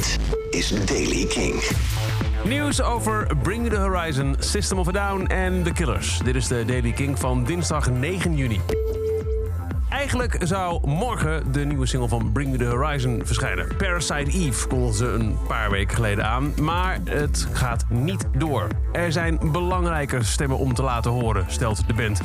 Dit is Daily King. Nieuws over Bring The Horizon, System of a Down en The Killers. Dit is de Daily King van dinsdag 9 juni. Eigenlijk zou morgen de nieuwe single van Bring The Horizon verschijnen. Parasite Eve kondigden ze een paar weken geleden aan, maar het gaat niet door. Er zijn belangrijke stemmen om te laten horen, stelt de band.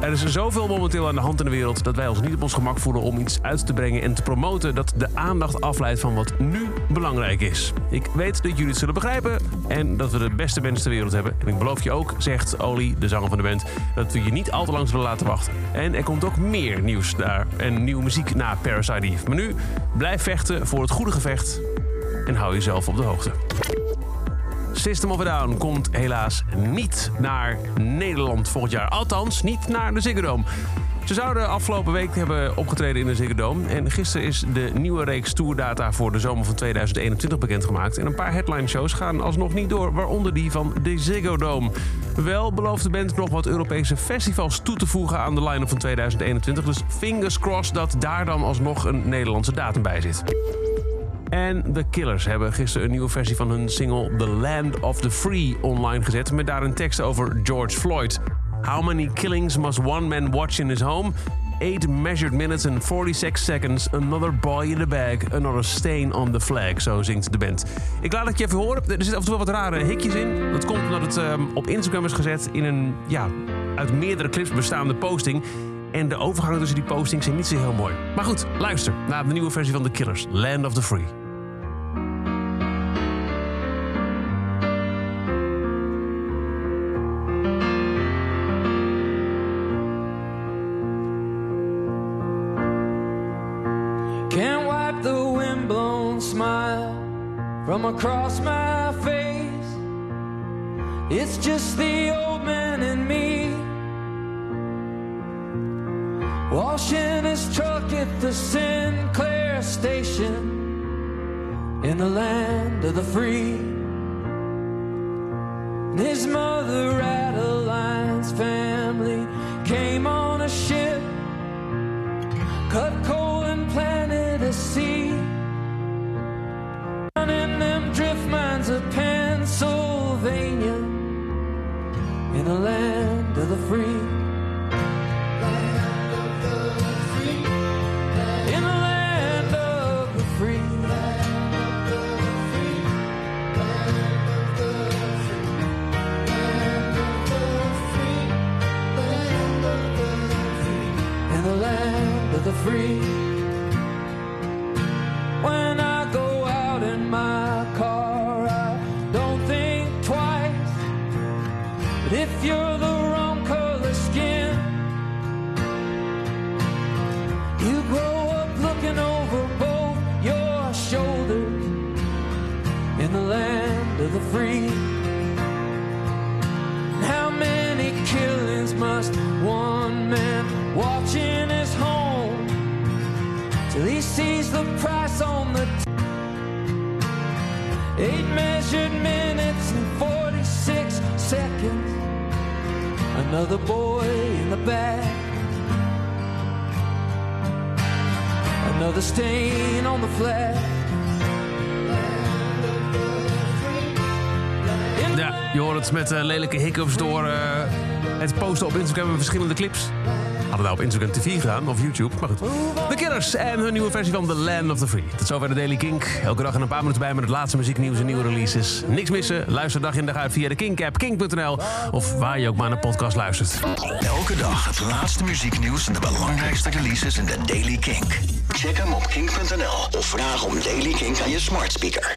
Er is zoveel momenteel aan de hand in de wereld dat wij ons niet op ons gemak voelen om iets uit te brengen en te promoten dat de aandacht afleidt van wat nu belangrijk is. Ik weet dat jullie het zullen begrijpen en dat we de beste bands ter wereld hebben. En ik beloof je ook, zegt Oli, de zanger van de band, dat we je niet al te lang zullen laten wachten. En er komt ook meer nieuws daar en nieuwe muziek na Parasite. Maar nu, blijf vechten voor het goede gevecht en hou jezelf op de hoogte. System of a Down komt helaas niet naar Nederland volgend jaar. Althans, niet naar de Ziggo Dome. Ze zouden afgelopen week hebben opgetreden in de Ziggo Dome. En gisteren is de nieuwe reeks tourdata voor de zomer van 2021 bekendgemaakt. En een paar headline shows gaan alsnog niet door, waaronder die van de Ziggo Dome. Wel belooft de band nog wat Europese festivals toe te voegen aan de line-up van 2021. Dus fingers crossed dat daar dan alsnog een Nederlandse datum bij zit. En The Killers hebben gisteren een nieuwe versie van hun single The Land of the Free online gezet. Met daar een tekst over George Floyd. How many killings must one man watch in his home? Eight measured minutes and 46 seconds. Another boy in the bag. Another stain on the flag. Zo zingt de band. Ik laat het je even horen. Er zitten af en toe wat rare hikjes in. Dat komt omdat het um, op Instagram is gezet in een ja, uit meerdere clips bestaande posting. En de overgangen tussen die postings zijn niet zo heel mooi. Maar goed, luister naar de nieuwe versie van The Killers, Land of the Free. Wipe the smile from across my face. It's just the old man and me. Washing his truck at the Sinclair station in the land of the free. And his mother, Adeline's family, came on a ship, cut coal of the free. When I go out in my car, I don't think twice. But if you're the wrong color skin, you grow up looking over both your shoulders in the land of the free. How many killings must one till he sees the price on the t- eight measured minutes and 46 seconds? Another boy in the back. Another stain on the flag. Ja, je hoort het met uh, lelijke hiccups door uh, het posten op Instagram van verschillende clips. Hadden wij op Instagram TV gedaan, of YouTube, maar goed. The Killers en hun nieuwe versie van The Land of the Free. Tot zover de Daily Kink. Elke dag en een paar minuten bij met het laatste muzieknieuws en nieuwe releases. Niks missen, luister dag in dag uit via de Kink-app, kink.nl... of waar je ook maar naar podcast luistert. Elke dag het laatste muzieknieuws en de belangrijkste releases in de Daily Kink. Check hem op kink.nl of vraag om Daily Kink aan je smart speaker.